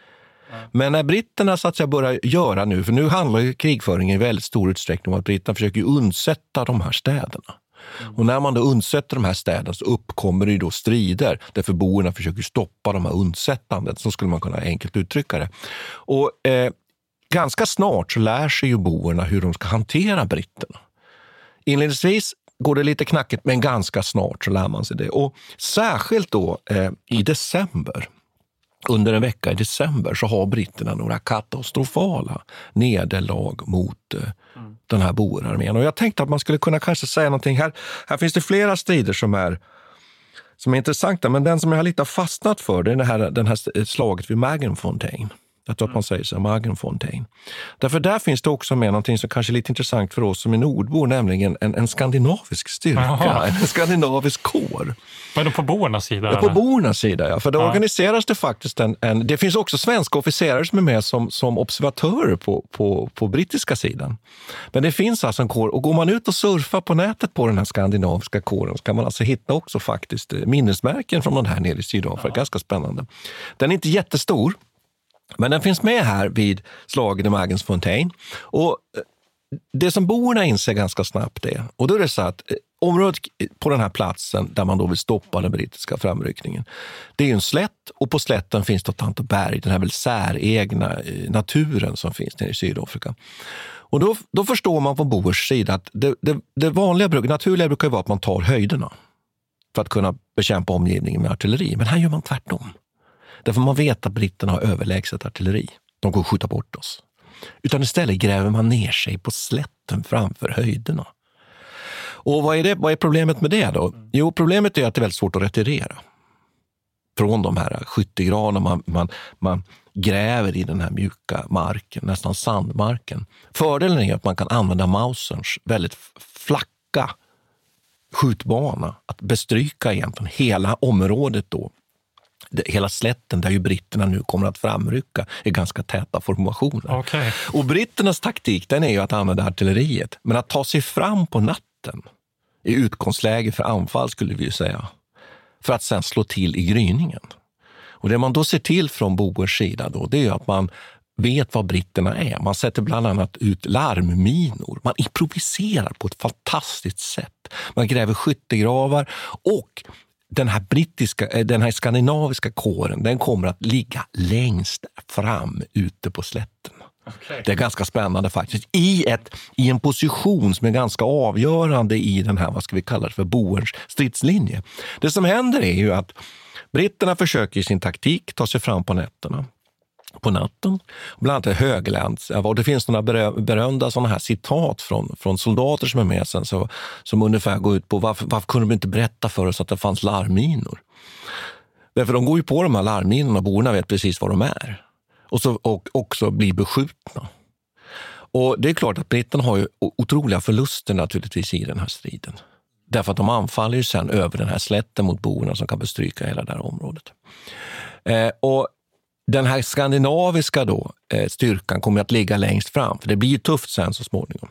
Men när britterna så att säga börjar göra nu, för nu handlar ju krigföringen i väldigt stor utsträckning om att britterna försöker undsätta de här städerna. Mm. Och när man då undsätter de här städerna så uppkommer det ju då strider därför boerna försöker stoppa de här undsättandet. Så skulle man kunna enkelt uttrycka det. Och eh, ganska snart så lär sig ju boerna hur de ska hantera britterna. Inledningsvis går det lite knackigt, men ganska snart så lär man sig det. Och särskilt då eh, i december under en vecka i december så har britterna några katastrofala nederlag mot eh, den här boerarmén. Och jag tänkte att man skulle kunna kanske säga någonting. Här, här finns det flera strider som är, som är intressanta, men den som jag har lite fastnat för det är det här, den här slaget vid Magenfontein. Jag tror att man säger så, Magenfontein. Därför där finns det också med någonting som kanske är lite intressant för oss som är nordbor, nämligen en, en skandinavisk styrka,
Jaha.
en skandinavisk kår.
Men på boernas sida?
Ja, på
eller?
boernas sida, ja. För då
Ja.
organiseras det faktiskt en, en... Det finns också svenska officerare som är med som, som observatörer på, på, på brittiska sidan. Men det finns alltså en kår. Och går man ut och surfar på nätet på den här skandinaviska kåren så kan man alltså hitta också faktiskt eh, minnesmärken från den här nere i Sydafrika. Ganska spännande. Den är inte jättestor, men den finns med här vid slaget i Magensfontein. Och eh, det som boerna inser ganska snabbt är, och då är det så att eh, området på den här platsen där man då vill stoppa den brittiska framryckningen, det är ju en slätt och på slätten finns det ett berg, den här väl säregna eh, naturen som finns nere i Sydafrika. Och då, då förstår man på boers sida att det, det, det vanliga, naturliga brukar ju vara att man tar höjderna för att kunna bekämpa omgivningen med artilleri. Men här gör man tvärtom. Därför man vet att britterna har överlägset artilleri. De går att skjuta bort oss. Utan istället gräver man ner sig på slätten framför höjderna. Och vad är, det, vad är problemet med det då? Jo, problemet är att det är väldigt svårt att retirera. Från de här skyttegravarna man, man, man gräver i den här mjuka marken, nästan sandmarken. Fördelen är att man kan använda Mauserns väldigt flacka skjutbana att bestryka egentligen hela området då hela slätten där ju britterna nu kommer att framrycka är ganska täta formationer.
Okej.
Och britternas taktik den är ju att använda artilleriet, men att ta sig fram på natten i utgångsläge för anfall skulle vi ju säga, för att sen slå till i gryningen. Och det man då ser till från boers sida då, det är att man vet vad britterna är. Man sätter bland annat ut larmminor. Man improviserar på ett fantastiskt sätt. Man gräver skyttegravar och den här brittiska, eh, den här skandinaviska kåren, den kommer att ligga längst fram ute på slätten. Det är ganska spännande faktiskt. I, ett, I en position som är ganska avgörande i den här, vad ska vi kalla det för, boerns stridslinje. Det som händer är ju att britterna försöker i sin taktik ta sig fram på nätterna på natten. Bland annat Höglands. Och det finns några berö- berömda sådana här citat från, från soldater som är med sen, så, som ungefär går ut på varför, varför kunde de inte berätta för oss att det fanns larmminor? Därför de går ju på de här larmminorna, borna vet precis var de är. Och, så, och också blir beskjutna. Och det är klart att britterna har ju otroliga förluster naturligtvis i den här striden. Därför att de anfaller ju sen över den här slätten mot boerna som kan bestryka hela det här området. Eh, och den här skandinaviska då, eh, styrkan kommer att ligga längst fram, för det blir ju tufft sen så småningom.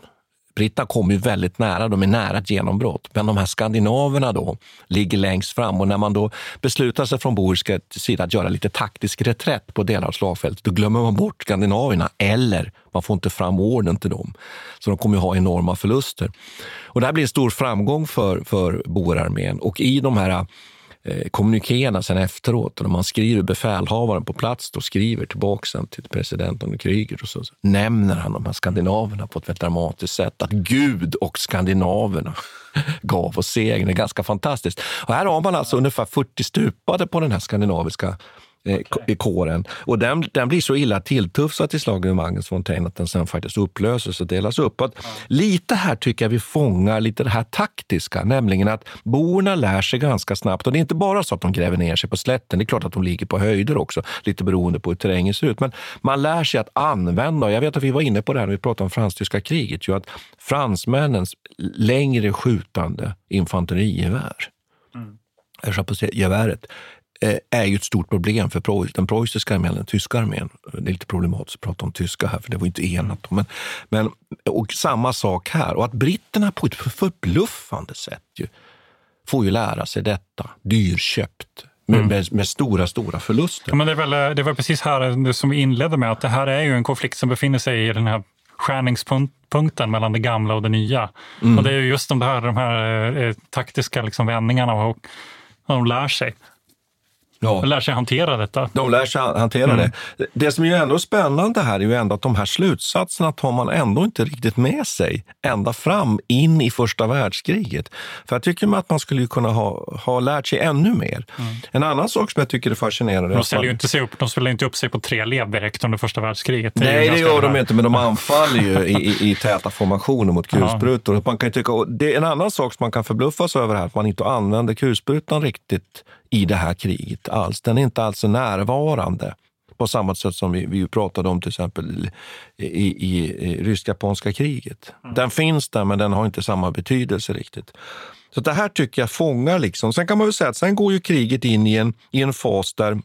Britterna kommer ju väldigt nära, de är nära ett genombrott. Men de här skandinaverna då ligger längst fram och när man då beslutar sig från boerska sida att göra lite taktisk reträtt på delar av slagfältet, då glömmer man bort skandinaverna eller man får inte fram orden till dem. Så de kommer ju ha enorma förluster. Och det här blir en stor framgång för, för boerarmén och i de här eh, kommunikéerna sen efteråt, och när man skriver befälhavaren på plats, då skriver tillbaka sen till presidenten Kryger och så, så nämner han de här skandinaverna på ett väldigt dramatiskt sätt. Att Gud och skandinaverna gav oss segern. Det är ganska fantastiskt. Och här har man alltså ungefär 40 stupade på den här skandinaviska eh, i kåren. Och den, den blir så illa tilltufsad till slaget vid Magnus Fontaine att den sen faktiskt upplöses och delas upp. Att ja. Lite här tycker jag vi fångar lite det här taktiska, nämligen att borna lär sig ganska snabbt. Och det är inte bara så att de gräver ner sig på slätten, det är klart att de ligger på höjder också, lite beroende på hur terrängen ser ut. Men man lär sig att använda, och jag vet att vi var inne på det här när vi pratade om fransk-tyska kriget, ju att fransmännens längre skjutande infanterigevär, mm. geväret, är ju ett stort problem för den preussiska armén, den tyska armén. Det är lite problematiskt att prata om tyska här, för det var inte enat. Men, men, och samma sak här. Och att britterna på ett förbluffande sätt ju, får ju lära sig detta, dyrköpt. Med, mm. med, med, stora, stora förluster.
Ja, men det, är väl, det var precis här som vi inledde med, att det här är ju en konflikt som befinner sig i den här skärningspunkten mellan det gamla och det nya. Mm. Och det är just de här, de här eh, taktiska liksom vändningarna och, och de lär sig. Ja. De lär sig hantera detta.
De lär sig hantera mm. det. Det som är ändå spännande här är ju ändå att de här slutsatserna tar man ändå inte riktigt med sig ända fram in i första världskriget. För jag tycker att man skulle kunna ha, ha lärt sig ännu mer. Mm. En annan sak som jag tycker är fascinerande...
De ställer ju inte, sig upp, de ställer inte upp sig på tre lev direkt under första världskriget.
Det Nej, det gör de inte, men de anfaller ju i, i, i täta formationer mot kulsprutor. Ja. Man kan tycka, det är en annan sak som man kan förbluffas över här, att man inte använder kulsprutan riktigt i det här kriget alls. Den är inte alls närvarande på samma sätt som vi, vi pratade om till exempel i, i, i rysk-japanska kriget. Mm. Den finns där, men den har inte samma betydelse riktigt. Så det här tycker jag fångar liksom. Sen kan man väl säga att sen går ju kriget in i en, i en fas där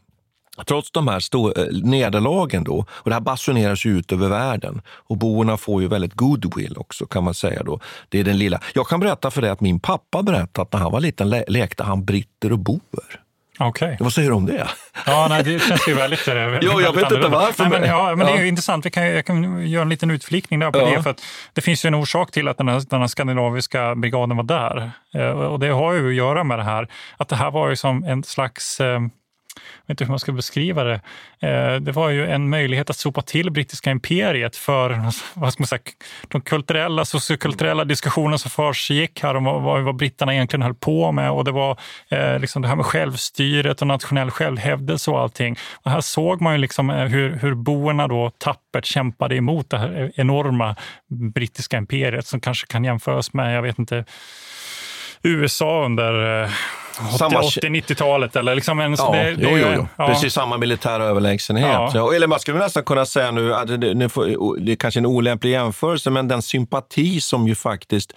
Trots de här eh, nederlagen då, och det här basuneras ut över världen och boerna får ju väldigt goodwill också kan man säga. då. Det är den lilla. Jag kan berätta för dig att min pappa berättade att när han var liten le lekte han britter och boer.
Okay.
Vad säger du om det?
Ja, nej, det känns ju väldigt...
jo, väldigt jag vet inte varför.
Nej, men, ja, men ja. det är ju intressant. Vi kan, jag kan göra en liten utflikning där på ja. det. För att det finns ju en orsak till att den här, den här skandinaviska brigaden var där. Eh, och det har ju att göra med det här att det här var ju som en slags eh, vet inte hur man ska beskriva det. Eh, det var ju en möjlighet att sopa till brittiska imperiet för vad ska man säga, de kulturella, sociokulturella diskussioner som försiggick här om vad, vad britterna egentligen höll på med. Och det var eh, liksom det här med självstyret och nationell självhävdelse och allting. Och här såg man ju liksom eh, hur, hur boerna då tappert kämpade emot det här enorma brittiska imperiet som kanske kan jämföras med, jag vet inte, USA under 80-90-talet eller liksom en...
Ja, det, jo, jo, jo. Ja. Precis samma militära överlägsenhet. Ja. Eller man skulle nästan kunna säga nu, att det, det, det är kanske en olämplig jämförelse, men den sympati som ju faktiskt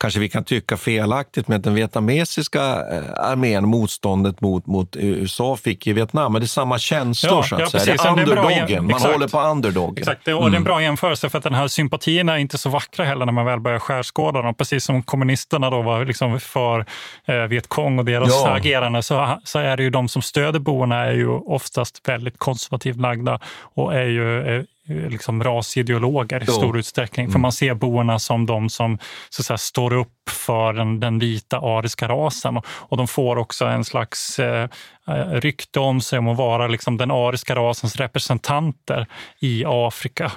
kanske vi kan tycka felaktigt med den vietnamesiska eh, armén, motståndet mot, mot USA fick i Vietnam. Men det är samma känslor ja, så att ja, säga. Det är underdogen. Man håller på underdogen.
Exakt, och mm. det är en bra jämförelse för att den här sympatierna är inte så vackra heller när man väl börjar skärskåda dem. Precis som kommunisterna då var liksom för eh, Vietkong och deras ja. agerande så, så är det ju de som stöder boerna är ju oftast väldigt konservativt lagda och är ju Eh, liksom rasideologer i stor utsträckning. Mm. För man ser boerna som de som så säga, står upp för den, den vita ariska rasen och, och de får också en slags eh, eh, rykte om sig om att vara liksom den ariska rasens representanter i Afrika.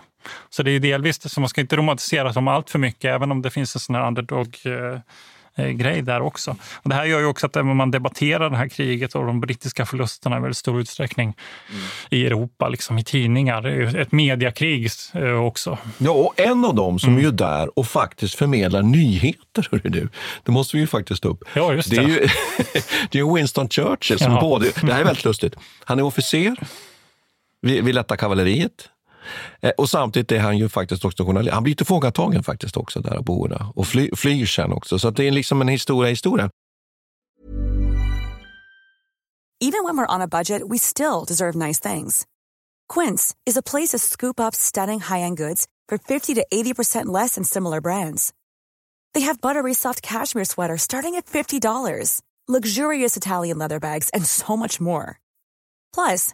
Så det är delvis, så man ska inte romantisera dem allt för mycket, även om det finns en sån här underdog Eh, grej där också. Och det här gör ju också att man debatterar det här kriget och de brittiska förlusterna i väldigt stor utsträckning mm. i Europa, liksom i tidningar. Ett mediakrig eh, också.
Ja, och en av dem som mm. är där och faktiskt förmedlar nyheter, hörru du. Det måste vi ju faktiskt ta upp.
Ja, just det.
Det är ju, det är Winston Churchill som ja. både, det här är väldigt lustigt, han är officer vid, vid lätta kavalleriet. Eh, och samtidigt är han ju faktiskt också journalist. Han blir tillfångatagen faktiskt också där av boerna och fly, flyr sen också. Så det är liksom en historia i historien.
Even when we're on a budget we still deserve nice things. Quince is a place to scoop up stunning high-end goods for 50 to 80% less than similar brands. They have buttery soft cashmere sweaters starting at $50, luxurious Italian leather bags and so much more. Plus,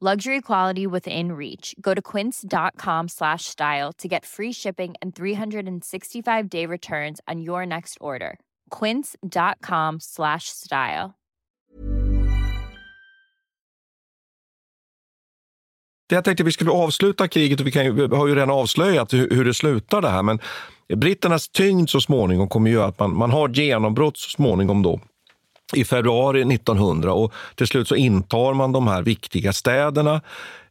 Luxury quality within reach. Go to quince.com slash style to get free shipping and 365 day returns on your next order. Quince.com slash style.
Jag tänkte vi skulle avsluta kriget och vi, kan, vi har ju redan avslöjat hur, hur det slutar det här. Men britternas tyngd så småningom kommer göra att man, man har genombrott så småningom då i februari 1900 och till slut så intar man de här viktiga städerna.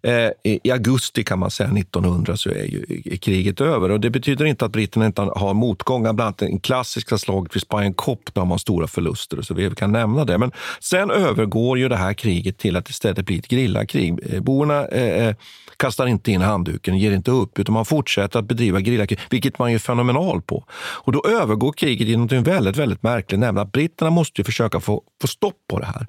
Eh, I augusti kan man säga 1900 så är ju kriget över och det betyder inte att britterna inte har motgångar. Bland annat det klassiska slaget vid Spion Cop, där man har stora förluster och så vi kan nämna det. Men sen övergår ju det här kriget till att istället bli ett grillakrig. Eh, boerna eh, eh, kastar inte in handduken, ger inte upp, utan man fortsätter att bedriva grillakrig, vilket man är fenomenal på. Och då övergår kriget i något väldigt, väldigt märkligt, nämligen att britterna måste försöka få, få stopp på det här.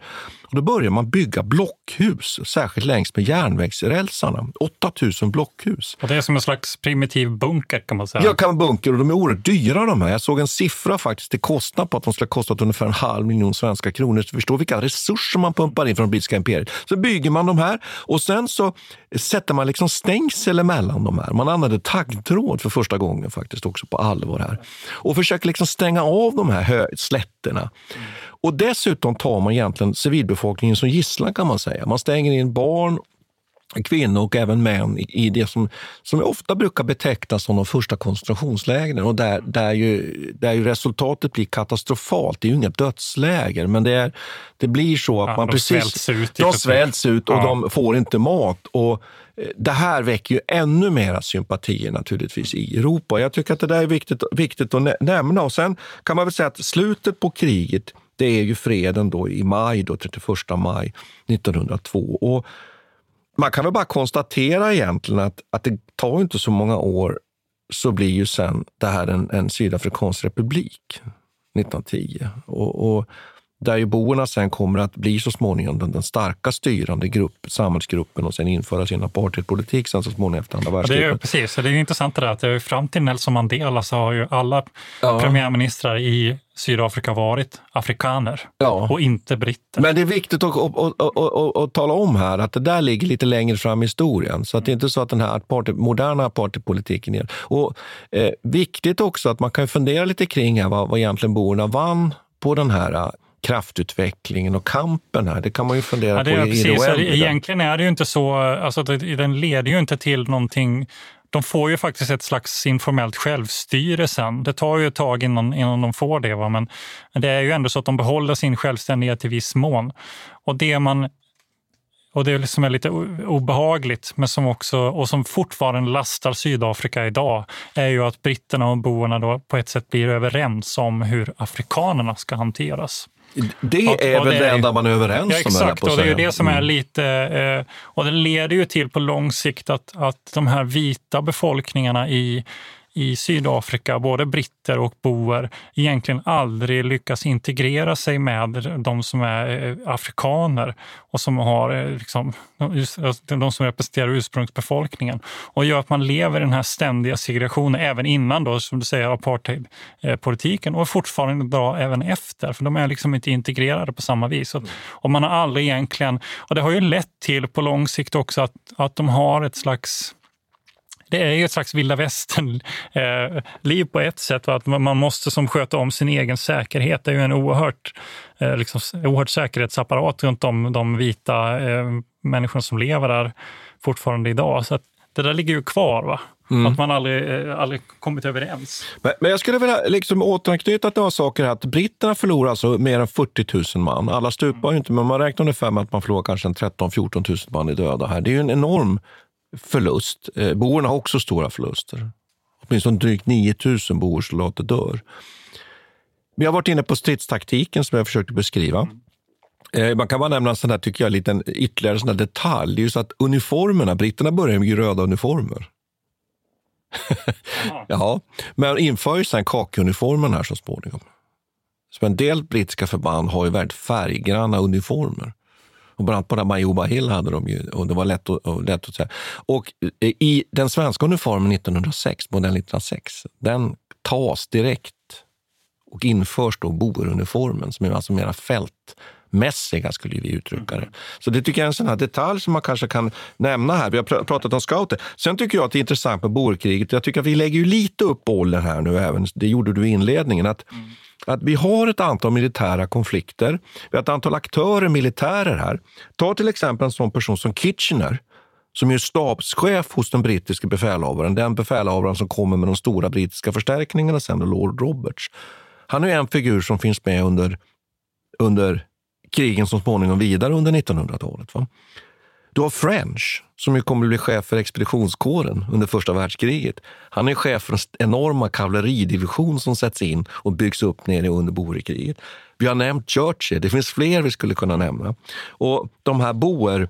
Och då börjar man bygga blockhus, särskilt längs med järnvägsrälsarna. 8000 blockhus.
Och det är som en slags primitiv bunker kan man säga.
Ja, kan bunker och de är oerhört dyra de här. Jag såg en siffra faktiskt till kostnad på att de skulle ha kostat ungefär en halv miljon svenska kronor. Så förstår vilka resurser man pumpar in från brittiska imperiet. Så bygger man de här och sen så sätter man liksom stängsel emellan de här. Man använder taggtråd för första gången faktiskt också på allvar här. Och försöker liksom stänga av de här slätterna. Och dessutom tar man egentligen civilbefolkningen som gisslan kan man säga. Man stänger in barn, kvinnor och även män i det som, som ofta brukar betecknas som de första koncentrationslägren och där, där, ju, där ju resultatet blir katastrofalt. Det är ju inga dödsläger, men det, är, det blir så att
Ja,
man
de
precis...
svälts ut
De svälts ut och
Ja.
de får inte mat. Och eh, det här väcker ju ännu mera sympatier naturligtvis i Europa. Jag tycker att det där är viktigt, viktigt att nä- nämna. Och sen kan man väl säga att slutet på kriget, det är ju freden då i maj, då, 31 maj 1902. Och man kan väl bara konstatera egentligen att, att det tar inte så många år så blir ju sen det här en, en sydafrikansk republik 1910. Och, och där ju boerna sen kommer att bli så småningom den, den starka styrande grupp, samhällsgruppen och sen införa sin apartheidpolitik sen så småningom efter andra
Ja, det är ju
världskriget.
precis, det är intressant det där att det fram till Nelson Mandela så har ju alla
Ja.
premiärministrar i Sydafrika varit afrikaner
Ja.
och inte britter.
Men det är viktigt att, att, att, att, tala om här att det där ligger lite längre fram i historien. Så att det är inte så att den här apartheid, moderna apartheidpolitiken är... Och, eh, viktigt också att man kan fundera lite kring här, vad, vad egentligen boerna vann på den här kraftutvecklingen och kampen här. Det kan man ju fundera
Ja, det
på
är
i, i
precis.
det
Så det-
oändliga.
Egentligen är det ju inte så, alltså den leder ju inte till någonting de får ju faktiskt ett slags informellt självstyre sen. Det tar ju ett tag innan, innan de får det. Va? Men, det är ju ändå så att de behåller sin självständighet i viss mån. Och det man och det som är lite obehagligt, men som också, och som fortfarande lastar Sydafrika idag, är ju att britterna och boerna då på ett sätt blir överens om hur afrikanerna ska hanteras.
Det
Och-
är
och
väl det enda man är överens om,
Exakt, och det är ju det som är
Mm.
lite... Eh, och det leder ju till på lång sikt att, att de här vita befolkningarna i, i Sydafrika, både britter och boer, egentligen aldrig lyckas integrera sig med de som är eh, afrikaner och som har eh, liksom, alltså, de som representerar ursprungsbefolkningen. Och gör att man lever i den här ständiga segregationen även innan då, som du säger, apartheidpolitiken och fortfarande idag även efter, för de är liksom inte integrerade på samma vis. Och, och man har aldrig egentligen, och det har ju lett till på lång sikt också att, att de har ett slags det är ju ett slags vilda västern-liv på ett sätt. va? Att man måste som sköta om sin egen säkerhet. Det är ju en oerhört, eh, liksom, oerhört säkerhetsapparat runt om de vita eh, människorna som lever där fortfarande idag. Så det där ligger ju kvar. va?
Mm.
Att man aldrig, eh, aldrig kommit överens.
Men, men jag skulle vilja liksom återanknyta till några saker. Här. Att britterna förlorar alltså mer än 40 000 man. Alla stupar ju inte, men man räknar ungefär med att man förlorar kanske 13-14 000 man i döda här. Det är ju en enorm förlust. Eh, boerna har också stora förluster. Åtminstone drygt 9 000 boersoldater dör. Vi har varit inne på stridstaktiken som jag försökte beskriva. Eh, man kan bara nämna en sån där, tycker jag, liten ytterligare sån detalj. Det är ju så att uniformerna, britterna börjar med röda uniformer. ja, men inför ju sen kakiuniformen här så småningom. Så en del brittiska förband har ju väldigt färggranna uniformer. Och bland annat på Majuba Hill hade de ju, och det var lätt att, och lätt att säga. Och i den svenska uniformen 1906, modell 1906, den tas direkt och införs då boeruniformen som är alltså mera fältmässiga, skulle vi uttrycka det. Så det tycker jag är en sån här detalj som man kanske kan nämna här. Vi har pr pratat om scouter. Sen tycker jag att det är intressant med boerkriget. Jag tycker att vi lägger ju lite upp bollen här nu, även det gjorde du i inledningen. Att, mm att vi har ett antal militära konflikter. Vi har ett antal aktörer, militärer här. Ta till exempel en sån person som Kitchener som är stabschef hos den brittiske befälhavaren. Den befälhavaren som kommer med de stora brittiska förstärkningarna sen, Lord Roberts. Han är en figur som finns med under, under krigen som småningom vidare under 1900-talet. Du har French, som ju kommer att bli chef för expeditionskåren under första världskriget. Han är chef för en enorma kavalleridivision som sätts in och byggs upp nere under Boerkriget. Vi har nämnt Churchill, det finns fler vi skulle kunna nämna. Och de här boer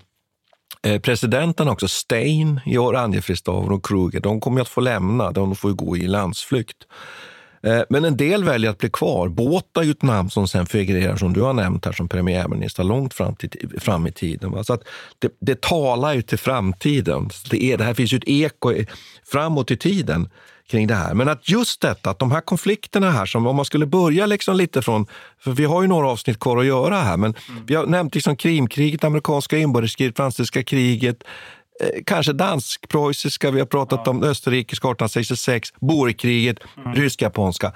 eh, Presidenten också, Stein i Oranjefristaven och Kruger, de kommer att få lämna, de får gå i landsflykt. Eh, men en del väljer att bli kvar. Båta är ju ett namn som sen figurerar, som du har nämnt här, som premiärminister långt fram, till, fram i tiden. Så att det, det talar ju till framtiden. Det, är, det här finns ju ett eko framåt i tiden kring det här. Men att just detta, att de här konflikterna här, som om man skulle börja liksom lite från, för vi har ju några avsnitt kvar att göra här, men mm. vi har nämnt liksom Krimkriget, amerikanska inbördeskriget, franska kriget, kanske dansk-preussiska, vi har pratat ja. om österrikiska 1866, boerkriget, mm. rysk-japanska.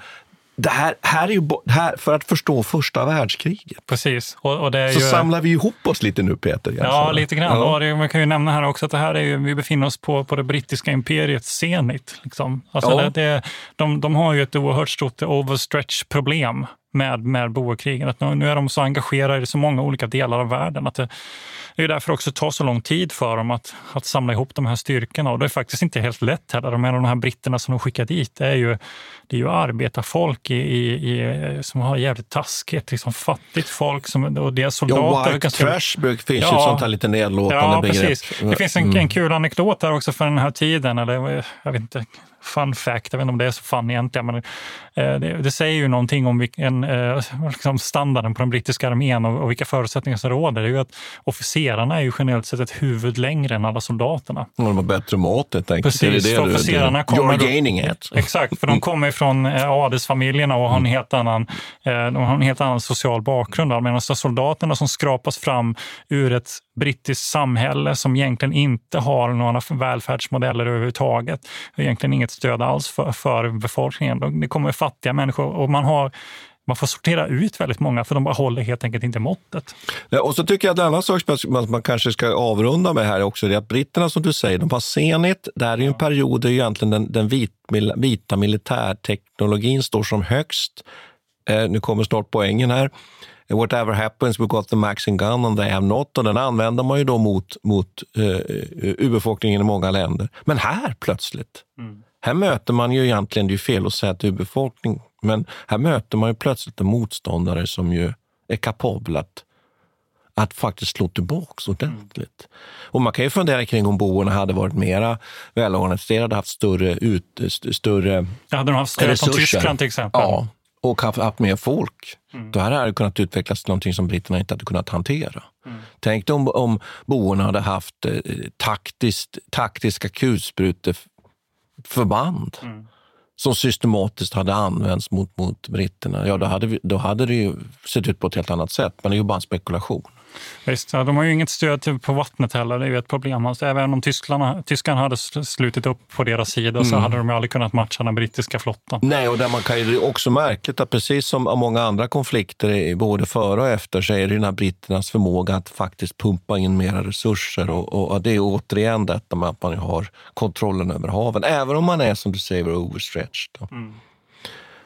Det här, här är ju här, för att förstå första världskriget.
Precis. Och, och
så
ju...
samlar vi ihop oss lite nu, Peter.
Ja, lite grann. Ja. Det, man kan ju nämna här också att det här är ju, vi befinner oss på, på det brittiska imperiets zenit. Liksom. Alltså ja. det, det, de, de har ju ett oerhört stort overstretch-problem med, med boerkrigen. Att nu, nu är de så engagerade i så många olika delar av världen att det, det är därför också tar så lång tid för dem att, att samla ihop de här styrkorna. Och det är faktiskt inte helt lätt heller. De, de här britterna som de skickar dit, det är ju, det är ju arbetarfolk i, i, i, som har jävligt taskigt, liksom fattigt folk som, och deras soldater.
Ja, white ganska, trash finns ju ja, sånt här lite nedlåtande ja, begrepp. Precis.
Det finns en, mm. en kul anekdot där också för den här tiden, eller jag vet inte, fun fact, jag vet inte om det är så fun egentligen, men eh, det, det säger ju någonting om vilken, eh, liksom standarden på den brittiska armén och, och vilka förutsättningar som råder. Det är ju att officerarna är ju generellt sett ett huvud längre än alla soldaterna.
de har bättre mat helt enkelt.
Precis,
det
det officerarna kommer...
You're gaining it.
Exakt, för de kommer från eh, adelsfamiljerna och har en helt annan, de har en helt annan social bakgrund. Medan soldaterna som skrapas fram ur ett brittiskt samhälle som egentligen inte har några välfärdsmodeller överhuvudtaget. Egentligen inget stöd alls för, för befolkningen. Det kommer fattiga människor och man har man får sortera ut väldigt många för de bara håller helt enkelt inte måttet.
Ja, och så tycker jag att en annan sak som man kanske ska avrunda med här också är att britterna som du säger, de har Zenit. Det här är en period där egentligen den, den vit, vita militärteknologin står som högst. Eh, nu kommer snart poängen här whatever happens, we got the Maxim gun and they have not. Och den använder man ju då mot, mot uh, urbefolkningen i många länder. Men här plötsligt, mm. här möter man ju egentligen, det är fel att säga att urbefolkning, men här möter man ju plötsligt en motståndare som ju är kapabel att att faktiskt slå tillbaka ordentligt. Mm. Och man kan ju fundera kring om boerna hade varit mera välorganiserade, haft större, ut, större
ja, hade de haft stöd från Tyskland till exempel?
Ja, och haft, haft mer folk. Mm. Då hade det kunnat utvecklas till någonting som britterna inte hade kunnat hantera. Mm. Tänk dig om, om boerna hade haft eh, taktiskt, taktiska kulspruteförband mm. som systematiskt hade använts mot, mot britterna. Ja, då hade, vi, då hade det ju sett ut på ett helt annat sätt. Men det är ju bara en spekulation.
Visst, ja, de har ju inget stöd på vattnet heller. Det är ju ett problem. Alltså, även om tyskarna, tyskarna hade slutit upp på deras sida så
Mm.
hade de ju aldrig kunnat matcha den brittiska flottan.
Nej, och där man kan ju också märka att precis som många andra konflikter, både före och efter, så är det den här britternas förmåga att faktiskt pumpa in mera resurser. Och, och det är återigen detta med att man har kontrollen över haven, även om man är, som du säger, overstretched. då.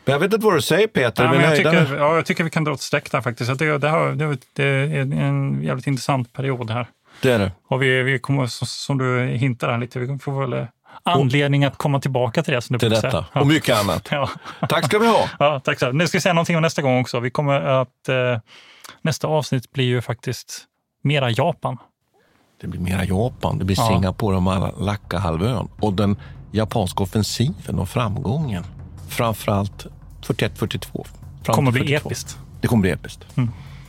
Men jag vet inte vad du säger Peter,
Ja, men jag, tycker, ja, jag tycker vi kan dra ett streck där faktiskt. Att Det, det, har, det, är en jävligt intressant period här.
Det är det.
Och vi, vi kommer, som du hintar här lite, vi får väl eh, anledning att komma tillbaka till det. Som du
Till detta,
säga.
och mycket annat.
Ja.
Tack ska vi ha.
Ja, tack så. Nu ska vi säga någonting om nästa gång också. Vi kommer att, eh, nästa avsnitt blir ju faktiskt mera Japan.
Det blir mera Japan, det blir
Ja.
Singapore och Malacca-halvön. Och den japanska offensiven och framgången. Framförallt 41-42. fram
Kommer
till
bli
42.
episkt.
Det kommer bli episkt.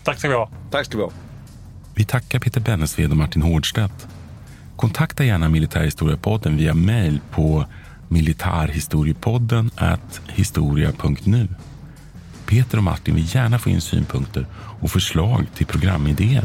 Tack ska vi ha.
Tack ska vi ha.
Vi tackar Peter Bennesved och Martin Hårdstedt. Kontakta gärna Militärhistoriepodden via mejl på militarhistoriepodden historia.nu. Peter och Martin vill gärna få in synpunkter och förslag till programidéer.